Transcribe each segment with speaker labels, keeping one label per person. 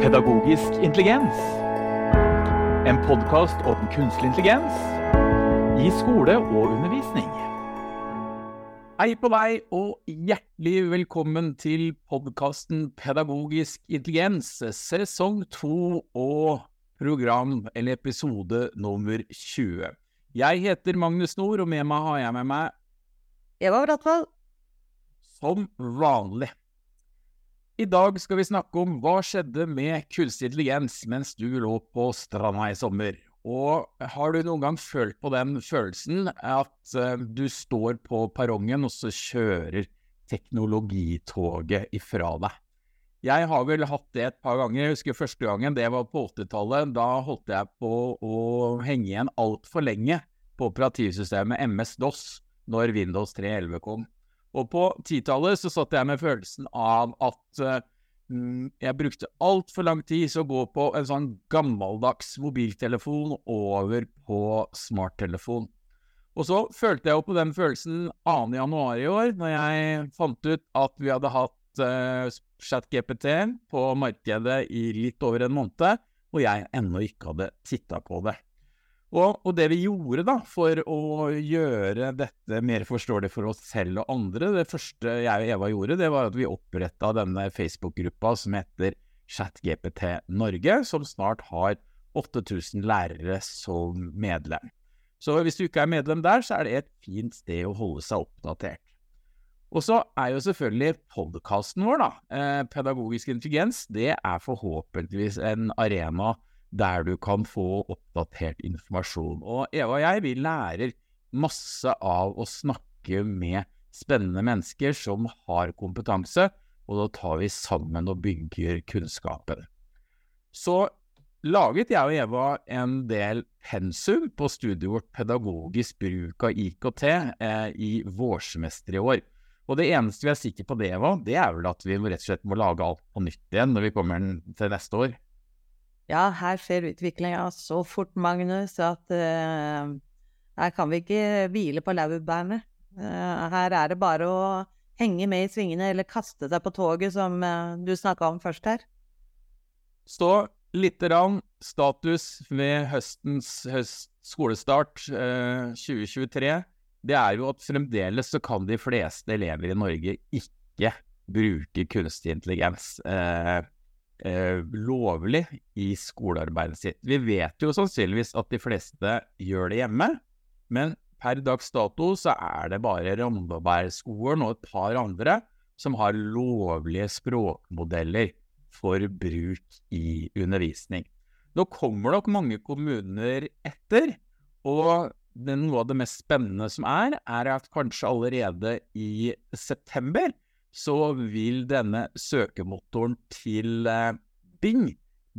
Speaker 1: Pedagogisk intelligens. En podkast om kunstig intelligens i skole og undervisning. Hei på deg, og hjertelig velkommen til podkasten Pedagogisk intelligens, sesong to og program eller episode nummer 20. Jeg heter Magnus Nord, og med meg har jeg med meg
Speaker 2: Eva Bratvold.
Speaker 1: Som vanlig. I dag skal vi snakke om hva skjedde med kunstig intelligens mens du lå på stranda i sommer. Og har du noen gang følt på den følelsen at uh, du står på perrongen, og så kjører teknologitoget ifra deg? Jeg har vel hatt det et par ganger. Jeg husker første gangen, det var på 80-tallet. Da holdt jeg på å henge igjen altfor lenge på operativsystemet MS-DOS når Windows 3.11 kom. Og på titallet så satt jeg med følelsen av at uh, jeg brukte altfor lang tid til å gå på en sånn gammeldags mobiltelefon over på smarttelefon. Og så følte jeg jo på den følelsen 2. januar i år, når jeg fant ut at vi hadde hatt uh, ChatGPT på markedet i litt over en måned, og jeg ennå ikke hadde titta på det. Og, og, det vi gjorde da, for å gjøre dette mer forståelig for oss selv og andre, det første jeg og Eva gjorde, det var at vi oppretta denne Facebook-gruppa som heter ChatGPT Norge, som snart har 8000 lærere som medlem. Så hvis du ikke er medlem der, så er det et fint sted å holde seg oppdatert. Og så er jo selvfølgelig podkasten vår, da, eh, Pedagogisk intelligens, det er forhåpentligvis en arena der du kan få oppdatert informasjon. Og Eva og jeg, vi lærer masse av å snakke med spennende mennesker som har kompetanse, og da tar vi sammen og bygger kunnskapen. Så laget jeg og Eva en del pensum på studiet vårt pedagogisk bruk av IKT eh, i vårsemesteret i år. Og det eneste vi er sikre på det, Eva, det er vel at vi rett og slett må lage alt på nytt igjen når vi kommer til neste år.
Speaker 2: Ja, her skjer utviklinga så fort, Magnus, at uh, her kan vi ikke hvile på laurbærene. Uh, her er det bare å henge med i svingene eller kaste seg på toget, som uh, du snakka om først her.
Speaker 1: Så lite grann status ved høstens høst, skolestart 2023. Det er jo at fremdeles så kan de fleste elever i Norge ikke bruke kunstig intelligens. Eh, eh, lovlig i skolearbeidet sitt. Vi vet jo sannsynligvis at de fleste gjør det hjemme, men per dags dato så er det bare Randabergskolen og et par andre som har lovlige språkmodeller for bruk i undervisning. Nå kommer nok mange kommuner etter, og noe av det mest spennende som er, er at kanskje allerede i september så vil denne søkemotoren til eh, Bing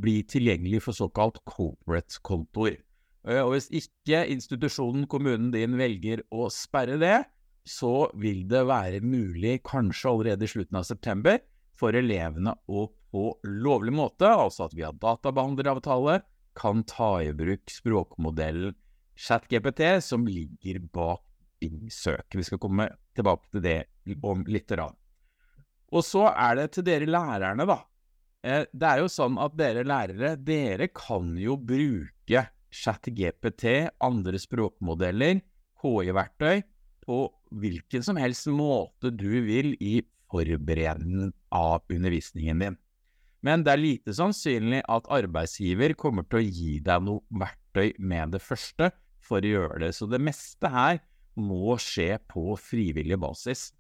Speaker 1: bli tilgjengelig for såkalt corporate-kontoer. Eh, og hvis ikke institusjonen, kommunen din, velger å sperre det, så vil det være mulig, kanskje allerede i slutten av september, for elevene å på lovlig måte, altså at vi har databehandleravtale, kan ta i bruk språkmodellen ChatGPT som ligger bak Bing-søket. Vi skal komme tilbake til det om litt. Rann. Og så er det til dere lærerne, da. Eh, det er jo sånn at dere lærere, dere kan jo bruke ChatGPT, andre språkmodeller, KI-verktøy, på hvilken som helst måte du vil i forberedelsen av undervisningen din. Men det er lite sannsynlig at arbeidsgiver kommer til å gi deg noe verktøy med det første for å gjøre det. Så det meste her må skje på frivillig basis.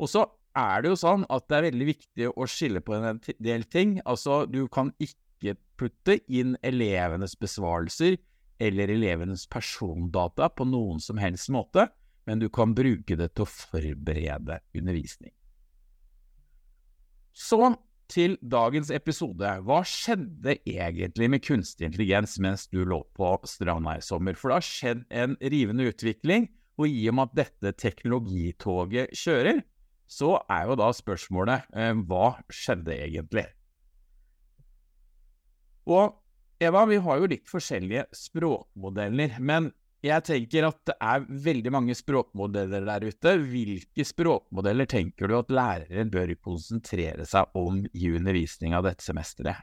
Speaker 1: Og så er det jo sånn at det er veldig viktig å skille på en del ting. Altså, du kan ikke putte inn elevenes besvarelser eller elevenes persondata på noen som helst måte, men du kan bruke det til å forberede undervisning. Så til dagens episode. Hva skjedde egentlig med kunstig intelligens mens du lå på stranda i sommer? For det har skjedd en rivende utvikling, og i og med at dette teknologitoget kjører, så er jo da spørsmålet eh, hva skjedde egentlig? Og Eva, vi har jo litt forskjellige språkmodeller, men jeg tenker at det er veldig mange språkmodeller der ute. Hvilke språkmodeller tenker du at lærere bør konsentrere seg om i undervisninga dette semesteret?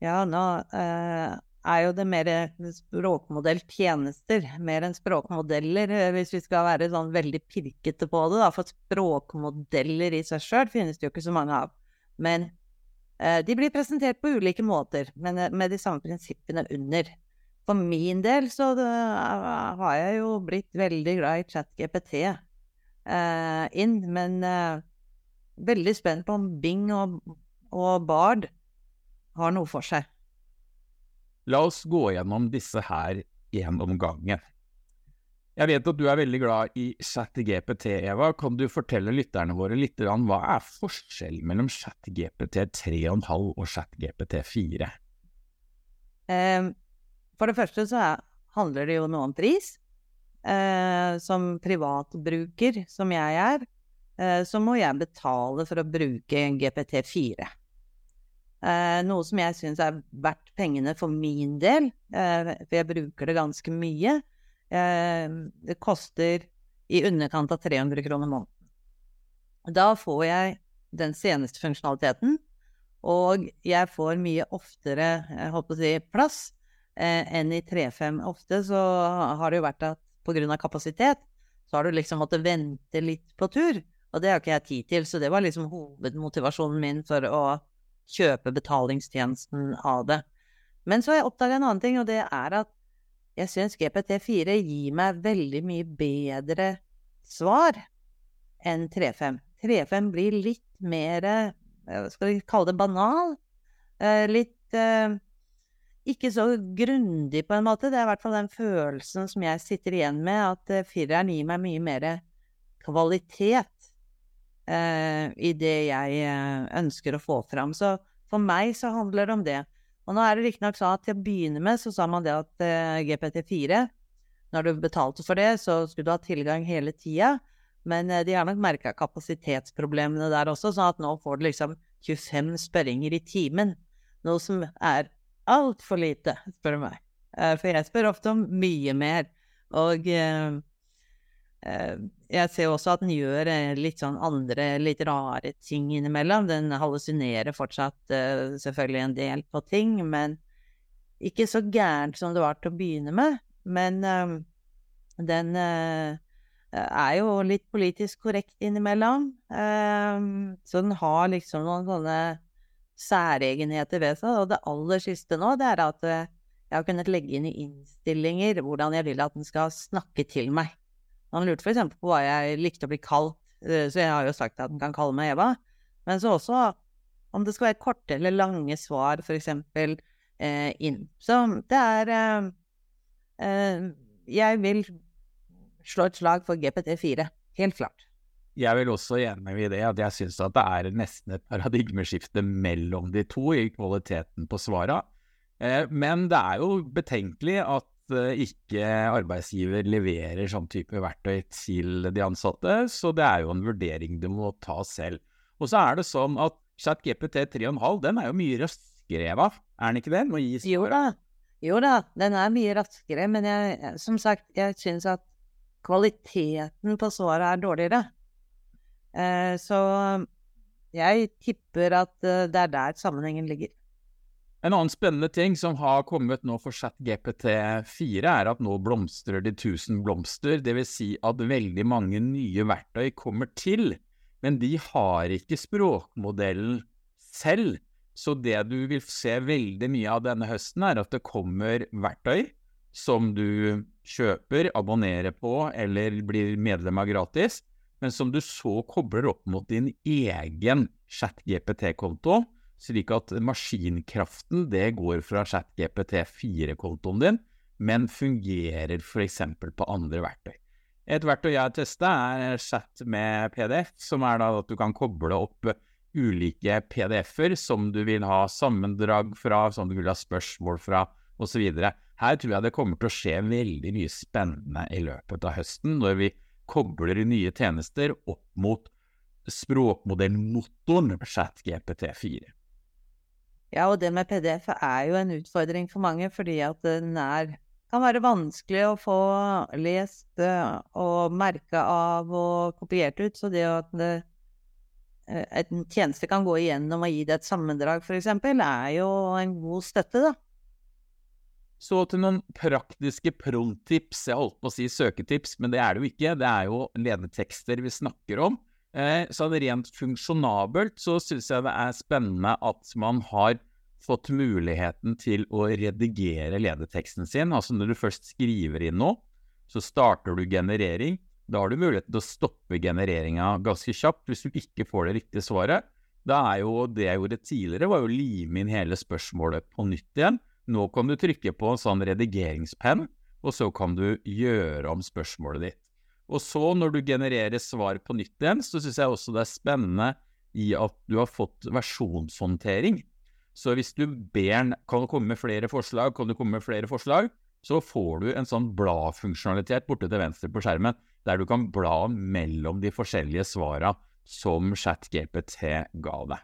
Speaker 2: Ja, nå eh, er jo det mer språkmodelltjenester, mer enn språkmodeller, eh, hvis vi skal være sånn veldig pirkete på det, da. For språkmodeller i seg sjøl finnes det jo ikke så mange av. Men eh, de blir presentert på ulike måter, men eh, med de samme prinsippene under. For min del så det, uh, har jeg jo blitt veldig glad i ChatGPT eh, inn, men eh, veldig spent på om Bing og, og Bard har noe for seg.
Speaker 1: La oss gå gjennom disse her én om gangen. Jeg vet at du er veldig glad i ChatGPT, Eva. Kan du fortelle lytterne våre litt om hva er forskjellen mellom ChatGPT 3,5 og ChatGPT 4?
Speaker 2: Um, for det første så er, handler det jo noe om pris. Eh, som privatbruker, som jeg er, eh, så må jeg betale for å bruke GPT4. Eh, noe som jeg syns er verdt pengene for min del, eh, for jeg bruker det ganske mye. Eh, det koster i underkant av 300 kroner måneden. Da får jeg den seneste funksjonaliteten, og jeg får mye oftere jeg håper å si, plass eh, enn i 3.5. Ofte så har det jo vært at pga. kapasitet, så har du liksom måttet vente litt på tur. Og det har ikke jeg tid til, så det var liksom hovedmotivasjonen min for å kjøpe betalingstjenesten av det. Men så har jeg oppdaga en annen ting, og det er at jeg syns GPT4 gir meg veldig mye bedre svar enn 3.5. 3.5 blir litt mer Skal vi kalle det banal? Eh, litt eh, ikke så grundig, på en måte. Det er i hvert fall den følelsen som jeg sitter igjen med, at fireren gir meg mye mer kvalitet i det jeg uh, ønsker å få fram. Så for meg så handler det om det. Og nå er det riktignok sånn at til å begynne med så sa man det at GPT4 Når du betalte for det, så skulle du ha tilgang hele tida. Men de har nok merka kapasitetsproblemene der også, sånn at nå får du liksom 25 spørringer i timen. Noe som er altfor lite, spør du meg. For jeg spør ofte om mye mer. Og eh, uh, jeg ser også at den gjør litt sånn andre, litt rare ting innimellom. Den hallusinerer fortsatt selvfølgelig en del på ting, men ikke så gærent som det var til å begynne med. Men den er jo litt politisk korrekt innimellom. så den har liksom noen sånne særegenheter ved seg. Og det aller siste nå, det er at eh, jeg har kunnet legge inn i innstillinger hvordan jeg vil at den skal snakke til meg. Han lurte f.eks. på hva jeg likte å bli kalt, eh, så jeg har jo sagt at han kan kalle meg Eva. Men så også om det skal være korte eller lange svar, f.eks. Eh, inn. Så det er eh, eh, Jeg vil slå et slag for GPT4. Helt klart
Speaker 1: jeg vil også enig med i det at jeg syns at det er nesten et paradigmeskifte mellom de to i kvaliteten på svara. Eh, men det er jo betenkelig at ikke arbeidsgiver leverer sånn type verktøy til de ansatte, så det er jo en vurdering du må ta selv. Og så er det sånn at ChatGPT 3,5 den er jo mye raskere, Eva, er den ikke det?
Speaker 2: Jo da. jo da, den er mye raskere, men jeg, som sagt, jeg syns at kvaliteten på svaret er dårligere. Eh, så jeg tipper at eh, det er der sammenhengen ligger.
Speaker 1: En annen spennende ting som har kommet nå for ChatGPT4, er at nå blomstrer de tusen blomster. Dvs. Si at veldig mange nye verktøy kommer til, men de har ikke språkmodellen selv. Så det du vil se veldig mye av denne høsten, er at det kommer verktøy som du kjøper, abonnerer på eller blir medlem av gratis, men som du så kobler opp mot din egen ChatGPT-konto, slik at maskinkraften det går fra ChatGPT4-kontoen din, men fungerer f.eks. på andre verktøy. Et verktøy jeg har testa, er Chat med PDF, som er da at du kan koble opp ulike PDF-er som du vil ha sammendrag fra, som du vil ha spørsmål fra, osv. Her tror jeg det kommer til å skje veldig mye spennende i løpet av høsten, når vi kobler nye tjenester opp mot språkmodellmotoren ChatGPT4.
Speaker 2: Ja, og det med PDF er jo en utfordring for mange, fordi at den er, kan være vanskelig å få lest og merka av og kopiert ut. Så det at det, eh, en tjeneste kan gå igjennom og gi deg et sammendrag, f.eks., er jo en god støtte, da.
Speaker 1: Så til noen praktiske promptips. Jeg holdt på å si søketips, men det er det jo ikke. Det er jo ledetekster vi snakker om. Eh, så rent funksjonabelt så syns jeg det er spennende at man har fått muligheten til å redigere ledeteksten sin. Altså når du først skriver inn noe, så starter du generering. Da har du muligheten til å stoppe genereringa ganske kjapt hvis du ikke får det riktige svaret. Da er jo det jeg gjorde tidligere, var jo å lime inn hele spørsmålet på nytt igjen. Nå kan du trykke på en sånn redigeringspenn, og så kan du gjøre om spørsmålet ditt. Og så, når du genererer svar på nytt igjen, så syns jeg også det er spennende i at du har fått versjonshåndtering. Så hvis du ber kan du komme med flere forslag, kan du komme med flere forslag, så får du en sånn bladfunksjonalitet borte til venstre på skjermen, der du kan bla mellom de forskjellige svara som ChatGPT ga deg.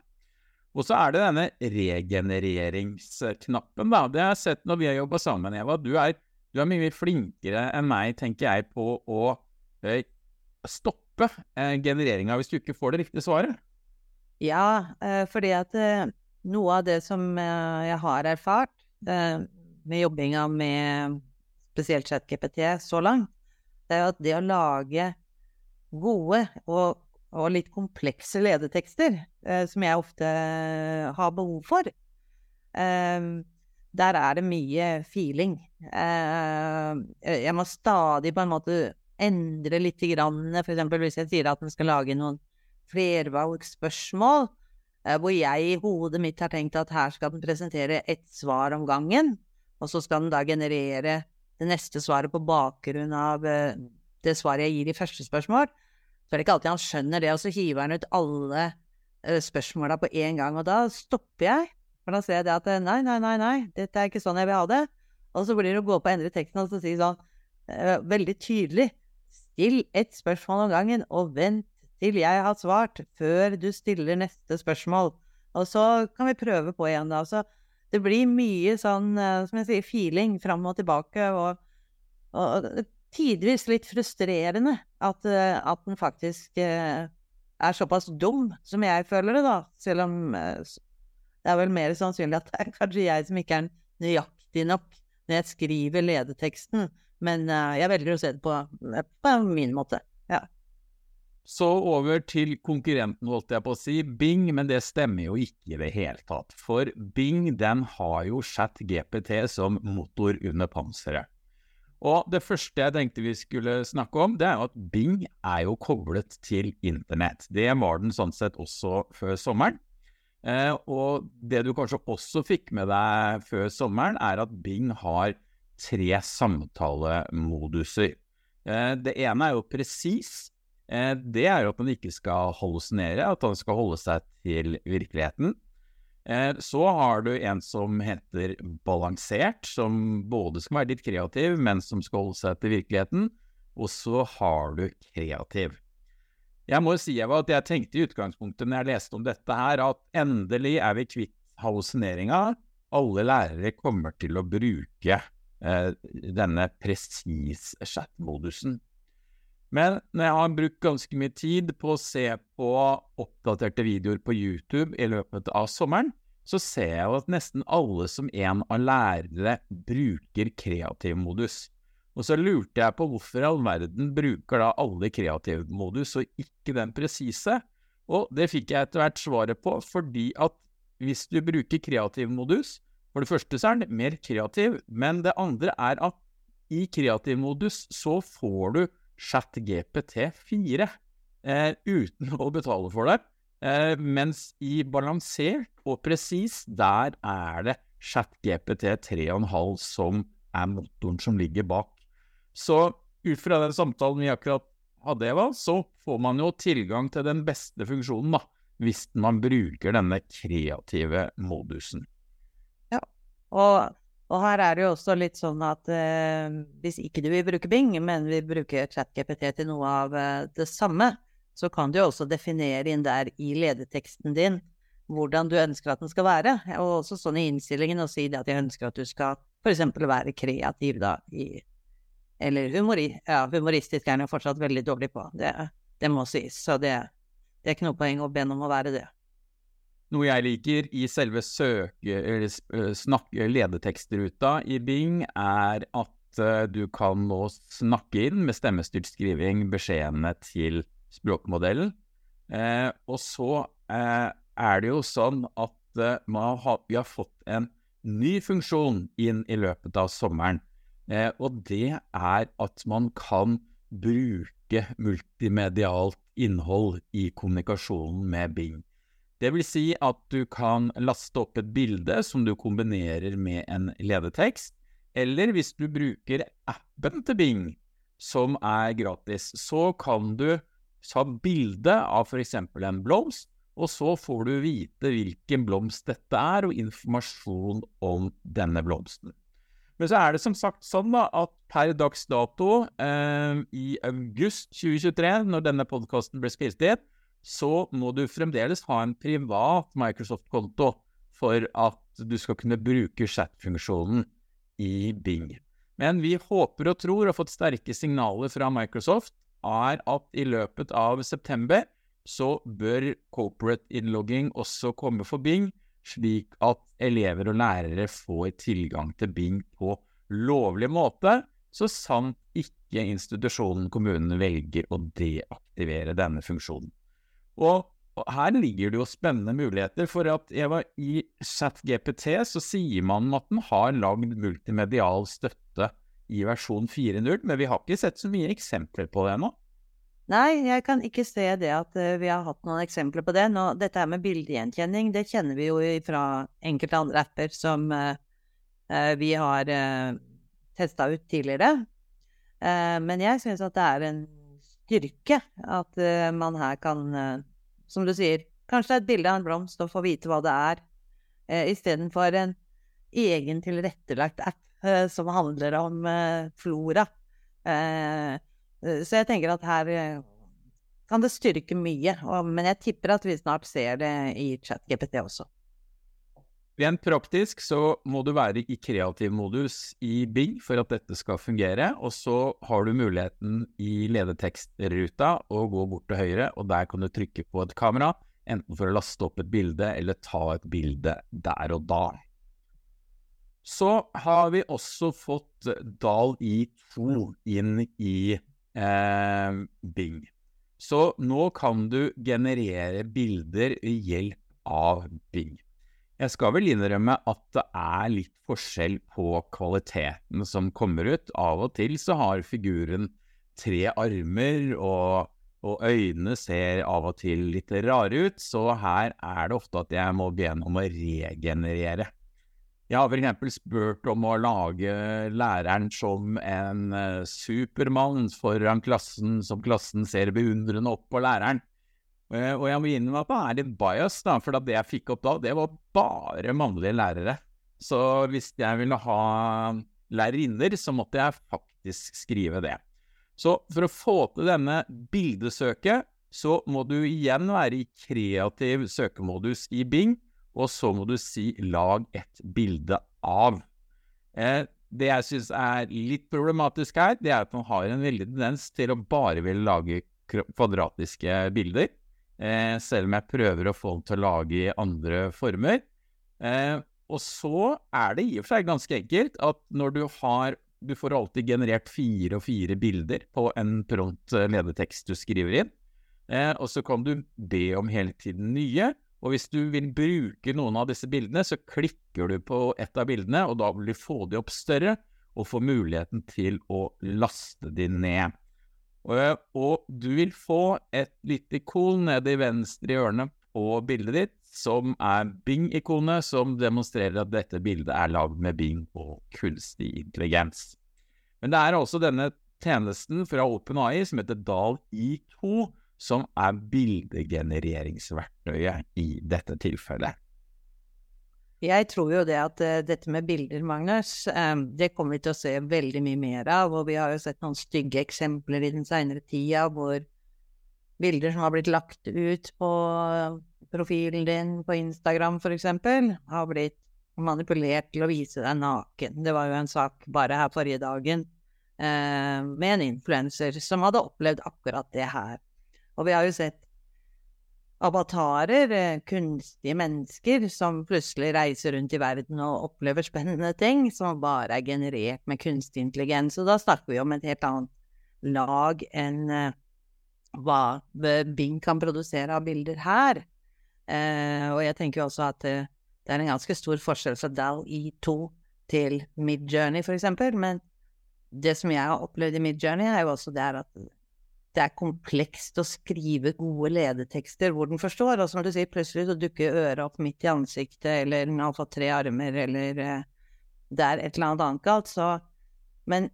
Speaker 1: Og så er det denne regenereringsknappen, da. Det har jeg sett når vi har jobba sammen, Eva. Du er, du er, mye flinkere enn meg, tenker jeg, på å stoppe eh, genereringa hvis du ikke får det riktige svaret.
Speaker 2: Ja, eh, fordi at eh, noe av det som eh, jeg har erfart eh, med jobbinga med spesielt ChatGPT så langt, det er jo at det å lage gode og og litt komplekse ledetekster, eh, som jeg ofte eh, har behov for. Eh, der er det mye feeling. Eh, jeg må stadig på en måte endre litt, f.eks. hvis jeg sier at en skal lage noen flervalgsspørsmål, eh, hvor jeg i hodet mitt har tenkt at her skal den presentere ett svar om gangen, og så skal den da generere det neste svaret på bakgrunn av eh, det svaret jeg gir i første spørsmål så er det ikke alltid han skjønner det, og så hiver han ut alle uh, spørsmåla på en gang. Og da stopper jeg, for da ser jeg det at nei, nei, nei, nei, dette er ikke sånn jeg vil ha det. Og så blir det å gå på å endre teksten og så si sånn veldig tydelig Still ett spørsmål om gangen, og vent til jeg har svart, før du stiller neste spørsmål. Og så kan vi prøve på igjen, da. Så det blir mye sånn, uh, som jeg sier, feeling fram og tilbake. og, og tidvis litt frustrerende at, eh, at den faktisk eh, er såpass dum som jeg føler det, da. Selv om eh, det er vel mer sannsynlig at det er kanskje jeg som ikke er nøyaktig nok når jeg skriver ledeteksten. Men jeg velger å se det på, på min måte. Ja.
Speaker 1: Så over til konkurrenten, holdt jeg på å si, Bing, men det stemmer jo ikke i det hele tatt. For Bing den har jo ChatGPT som motor under panseret. Og det første jeg tenkte vi skulle snakke om, det er jo at Bing er jo koblet til internett. Det var den sånn sett også før sommeren. Eh, og det du kanskje også fikk med deg før sommeren, er at Bing har tre samtalemoduser. Eh, det ene er jo presis. Eh, det er jo at man ikke skal hallusinere, at han skal holde seg til virkeligheten. Eh, så har du en som heter balansert, som både skal være litt kreativ, men som skal holde seg til virkeligheten. Og så har du kreativ. Jeg må si Eva, at jeg tenkte i utgangspunktet når jeg leste om dette her, at endelig er vi kvitt hallusineringa. Alle lærere kommer til å bruke denne presis-chat-modusen. Men når jeg har brukt ganske mye tid på å se på oppdaterte videoer på YouTube i løpet av sommeren, så ser jeg jo at nesten alle som en av lærere bruker kreativ modus. Og så lurte jeg på hvorfor i all verden bruker da alle kreativ modus og ikke den presise? Og det fikk jeg etter hvert svaret på, fordi at hvis du bruker kreativmodus For det første så er den mer kreativ, men det andre er at i kreativ modus så får du ChatGPT4 eh, uten å betale for det. Eh, mens i balansert og presis, der er det ChatGPT 3,5 som er motoren som ligger bak. Så ut fra den samtalen vi akkurat hadde, Eva, så får man jo tilgang til den beste funksjonen, da, hvis man bruker denne kreative modusen.
Speaker 2: Og og her er det jo også litt sånn at eh, hvis ikke du vil bruke Bing, men vil bruke ChatGPT til noe av eh, det samme, så kan du jo også definere inn der i ledeteksten din hvordan du ønsker at den skal være. Og også sånn i innstillingen å si det at jeg ønsker at du skal f.eks. være kreativ, da, i Eller humori, ja, humoristisk er den jo fortsatt veldig dårlig på, det, det må sies. Så det, Det er ikke noe poeng å be om å være det.
Speaker 1: Noe jeg liker i selve søke- snakke ledetekstruta i Bing, er at du kan nå snakke inn med stemmestyrt skriving beskjedene til språkmodellen. Eh, og så eh, er det jo sånn at eh, har, vi har fått en ny funksjon inn i løpet av sommeren. Og det er at man kan bruke multimedialt innhold i kommunikasjonen med Bing. Det vil si at du kan laste opp et bilde som du kombinerer med en ledetekst, eller hvis du bruker appen til Bing, som er gratis, så kan du ta bilde av f.eks. en blomst, og så får du vite hvilken blomst dette er, og informasjon om denne blomsten. Men så er det som sagt sånn da, at per dags dato, eh, i august 2023, når denne podkasten ble spilt inn, så må du fremdeles ha en privat Microsoft-konto for at du skal kunne bruke chat-funksjonen i Bing. Men vi håper og tror og har fått sterke signaler fra Microsoft er at i løpet av september så bør corporate innlogging også komme for Bing, slik at elever og lærere får tilgang til Bing på lovlig måte, så sant ikke institusjonen kommunen velger å deaktivere denne funksjonen. Og, her ligger det jo spennende muligheter, for at Eva, i ChatGPT så sier man at den har lagd multimedial støtte i versjon 4.0, men vi har ikke sett så mye eksempler på det ennå.
Speaker 2: Nei, jeg kan ikke se det at uh, vi har hatt noen eksempler på det. Nå, dette her med bildegjenkjenning, det kjenner vi jo fra enkelte andre apper som uh, uh, vi har uh, testa ut tidligere. men jeg syns at det er en styrke at man her kan, som du sier, kanskje et bilde av en blomst og få vite hva det er, uh, istedenfor en egen tilrettelagt app som handler om flora. Uh, Eh, så jeg tenker at her eh, kan det styrke mye. Men jeg tipper at vi snart ser det i ChatGPT også.
Speaker 1: Rent praktisk så må du være i kreativ modus i Bing for at dette skal fungere. Og så har du muligheten i ledetekstruta å gå bort til høyre, og der kan du trykke på et kamera. Enten for å laste opp et bilde eller ta et bilde der og da. Så har vi også fått Dal i2 inn i eh, Bing. Så nå kan du generere bilder ved hjelp av Bing. Jeg skal vel innrømme at det er litt forskjell på kvaliteten som kommer ut. Av og til så har figuren tre armer, og, og øynene ser av og til litt rare ut, så her er det ofte at jeg må be om å regenerere. Jeg har f.eks. spurt om å lage læreren som en uh, supermann foran klassen, som klassen ser beundrende opp på læreren. Uh, og jeg må innrømme at det er litt bias, da, for det jeg fikk opp da, det var bare mannlige lærere. Så hvis jeg ville ha lærerinner, så måtte jeg faktisk skrive det. Så for å få til denne bildesøket, så må du igjen være i kreativ søkemodus i Bing og så må du si 'lag et bilde av'. Eh, det jeg syns er litt problematisk her, det er at man har en veldig tendens til å bare ville lage kvadratiske bilder, eh, selv om jeg prøver å få den til å lage i andre former. Eh, og så er det i og for seg ganske enkelt at når du har Du får alltid generert fire og fire bilder på en prompt ledetekst du skriver inn. Eh, og så kan du be om hele tiden nye. Og hvis du vil bruke noen av disse bildene, så klikker du på et av bildene, og da vil du få de opp større og få muligheten til å laste de ned. Og, du vil få et lite ikon nede i venstre hjørne på bildet ditt, som er Bing-ikonet, som demonstrerer at dette bildet er lagd med Bing og kunstig intelligens. Men det er også denne tjenesten fra OpenAI som heter DAL I2, som er bildegenereringsverktøyet i dette tilfellet.
Speaker 2: Jeg tror jo det at uh, dette med bilder, Magnus, um, det kommer vi til å se veldig mye mer av. Og vi har jo sett noen stygge eksempler i den seinere tida hvor bilder som har blitt lagt ut på profilen din på Instagram f.eks., har blitt manipulert til å vise deg naken. Det var jo en sak bare her forrige dagen uh, med en influenser som hadde opplevd akkurat det her. Og vi har jo sett avatarer, eh, kunstige mennesker, som plutselig reiser rundt i verden og opplever spennende ting, som bare er generert med kunstig intelligens. Og da snakker vi om et helt annet lag enn eh, hva Bing kan produsere av bilder her. Eh, og jeg tenker jo også at det er en ganske stor forskjell fra DAL E2 til Midjourney, for eksempel. Men det som jeg har opplevd i Midjourney, er jo også det at det er komplekst å skrive gode ledetekster hvor den forstår. Og som du sier, plutselig så dukker øret opp midt i ansiktet, eller den har fått tre armer, eller eh, det er et eller annet annet galt. Så Men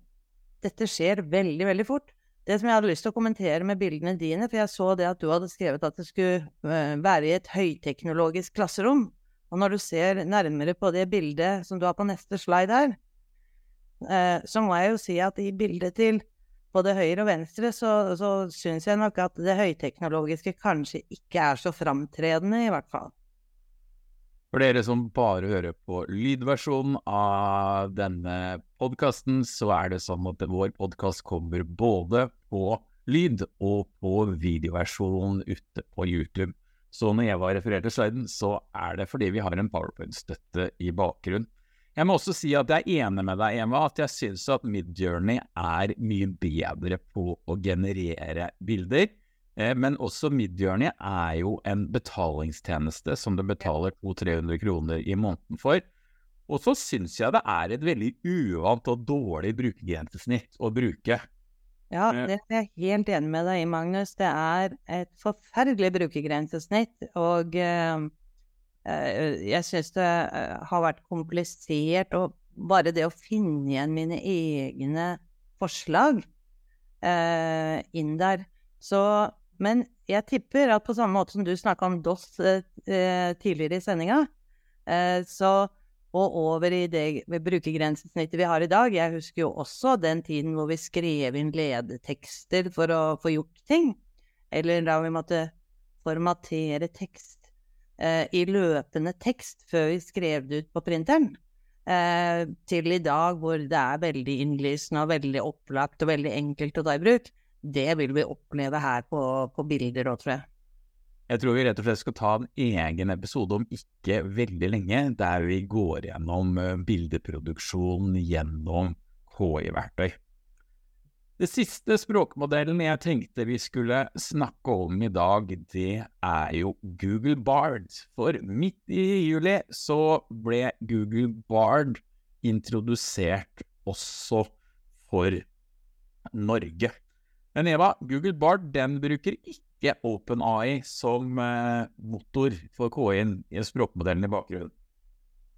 Speaker 2: dette skjer veldig, veldig fort. Det som jeg hadde lyst til å kommentere med bildene dine, for jeg så det at du hadde skrevet at det skulle uh, være i et høyteknologisk klasserom. Og når du ser nærmere på det bildet som du har på neste slide her, uh, så må jeg jo si at i bildet til både høyre og venstre, så, så syns jeg nok at det høyteknologiske kanskje ikke er så framtredende, i hvert fall.
Speaker 1: For dere som bare hører på lydversjonen av denne podkasten, så er det sånn at vår podkast kommer både på lyd og på videoversjonen ute på YouTube. Så når Eva refererte sliden, så er det fordi vi har en powerpoint-støtte i bakgrunnen. Jeg må også si at jeg er enig med deg, Emma, at jeg syns at Midjourney er mye bedre på å generere bilder. Eh, men også Midjourney er jo en betalingstjeneste som du betaler 200-300 kroner i måneden for. Og så syns jeg det er et veldig uvant og dårlig brukergrensesnitt å bruke.
Speaker 2: Ja, eh. det er jeg helt enig med deg i, Magnus. Det er et forferdelig brukergrensesnitt. Og Eh, jeg syns det eh, har vært komplisert, og bare det å finne igjen mine egne forslag eh, inn der. Så Men jeg tipper at på samme måte som du snakka om DOS eh, tidligere i sendinga, eh, så og over i det brukergrensesnittet vi har i dag. Jeg husker jo også den tiden hvor vi skrev inn ledetekster for å få gjort ting. Eller da vi måtte formatere tekst eh, i løpende tekst før vi skrev det ut på printeren. Eh, til i dag hvor det er veldig innlysende og veldig opplagt og veldig enkelt å ta i bruk. Det vil vi oppleve her på, på bilder òg, tror jeg.
Speaker 1: Jeg tror vi rett og slett skal ta en egen episode om ikke veldig lenge, der vi går gjennom eh, bildeproduksjon gjennom KI-verktøy. Det siste språkmodellen jeg tenkte vi skulle snakke om i dag, det er jo Google Bard. For midt i juli så ble Google Bard introdusert også for Norge. Men Eva, Google Bard den bruker ikke OpenAI som eh, motor for KI-en i språkmodellen i bakgrunnen.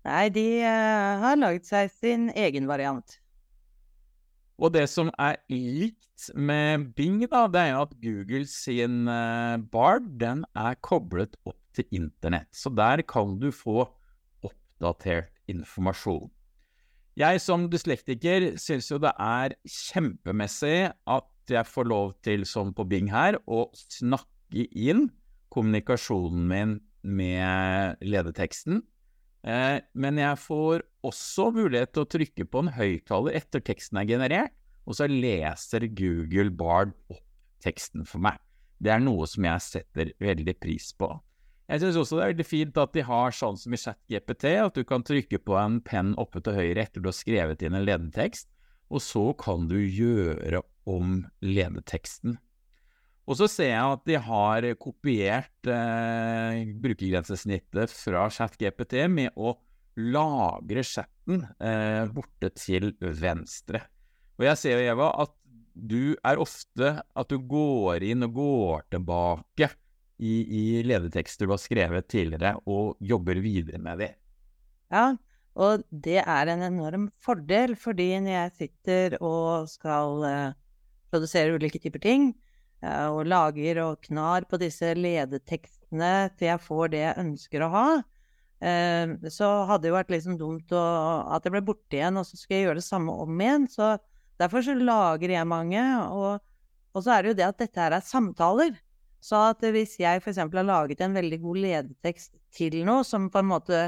Speaker 2: Nei, de uh, har laget seg sin egen variant.
Speaker 1: Og det som er likt med Bing, da, det er at Google sin uh, Bard den er koblet opp til internett. Så der kan du få oppdatert informasjon. Jeg som dyslektiker syns jo det er kjempemessig at jeg får lov til, som på Bing her, å snakke inn kommunikasjonen min med ledeteksten Eh, men jeg får også mulighet til å trykke på en høyttaler etter teksten er generert, og så leser Google Bard opp teksten for meg. Det er noe som jeg setter veldig pris på. Jeg syns også det er veldig fint at de har sånn som i ChatGPT, at du kan trykke på en penn oppe til høyre etter du har skrevet inn en ledetekst, og så kan du gjøre om ledeteksten. Og så ser jeg at de har kopiert eh, brukergrensesnittet fra ChatGPT med å lagre chatten eh, borte til venstre. Og jeg ser jo, Eva, at du er ofte at du går inn og går tilbake i, i ledetekster du har skrevet tidligere, og jobber videre med de.
Speaker 2: Ja, og det er en enorm fordel, fordi når jeg sitter og skal eh, produsere ulike typer ting, og lager og knar på disse ledetekstene til jeg får det jeg ønsker å ha. Eh, så hadde det jo vært liksom dumt å, at jeg ble borte igjen, og så skal jeg gjøre det samme om igjen. Så derfor så lager jeg mange. Og, og så er det jo det at dette her er samtaler. Så at hvis jeg f.eks. har laget en veldig god ledetekst til noe som på en måte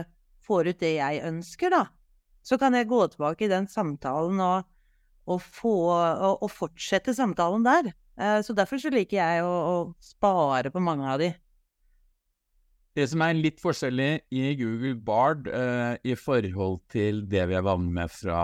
Speaker 2: får ut det jeg ønsker, da, så kan jeg gå tilbake i den samtalen og, og, få, og fortsette samtalen der. Eh, så derfor så liker jeg å, å spare på mange av de.
Speaker 1: Det som er litt forskjellig i Google Bard uh, i forhold til det vi er vant med fra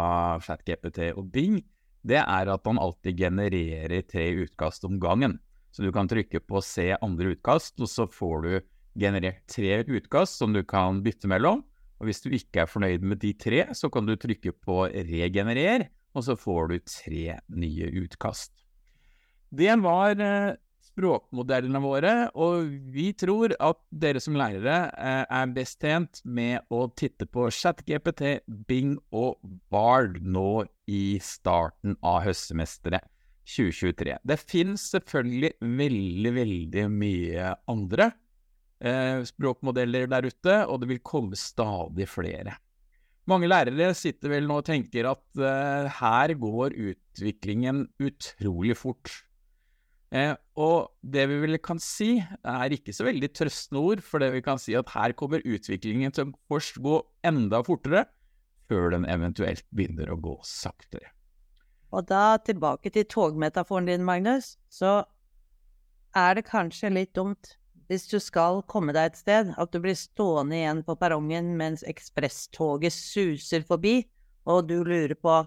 Speaker 1: FatGPT og Bing, det er at han alltid genererer tre utkast om gangen. Så du kan trykke på se andre utkast, og så får du generert tre utkast som du kan bytte mellom. Og hvis du ikke er fornøyd med de tre, så kan du trykke på regenerer, og så får du tre nye utkast. Det var eh, språkmodellene våre, og vi tror at dere som lærere eh, er best tjent med å titte på ChatGPT, Bing og Bard nå i starten av høstsemesteret 2023. Det finnes selvfølgelig veldig, veldig mye andre eh, språkmodeller der ute, og det vil komme stadig flere. Mange lærere sitter vel nå og tenker at her går utviklingen utrolig fort. Eh, og det vi vel kan si, er ikke så veldig trøstende ord, for det vi kan si at her kommer utviklingen til å gå enda fortere, før den eventuelt begynner å gå saktere.
Speaker 2: Og da tilbake til togmetaforen din, Magnus, så er det kanskje litt dumt hvis du skal komme deg et sted, at du blir stående igjen på perrongen mens ekspresstoget suser forbi, og du lurer på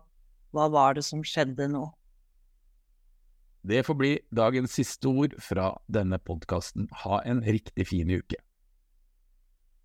Speaker 2: hva var det som skjedde nå?
Speaker 1: Det får bli dagens siste ord fra denne podkasten. Ha en riktig fin uke.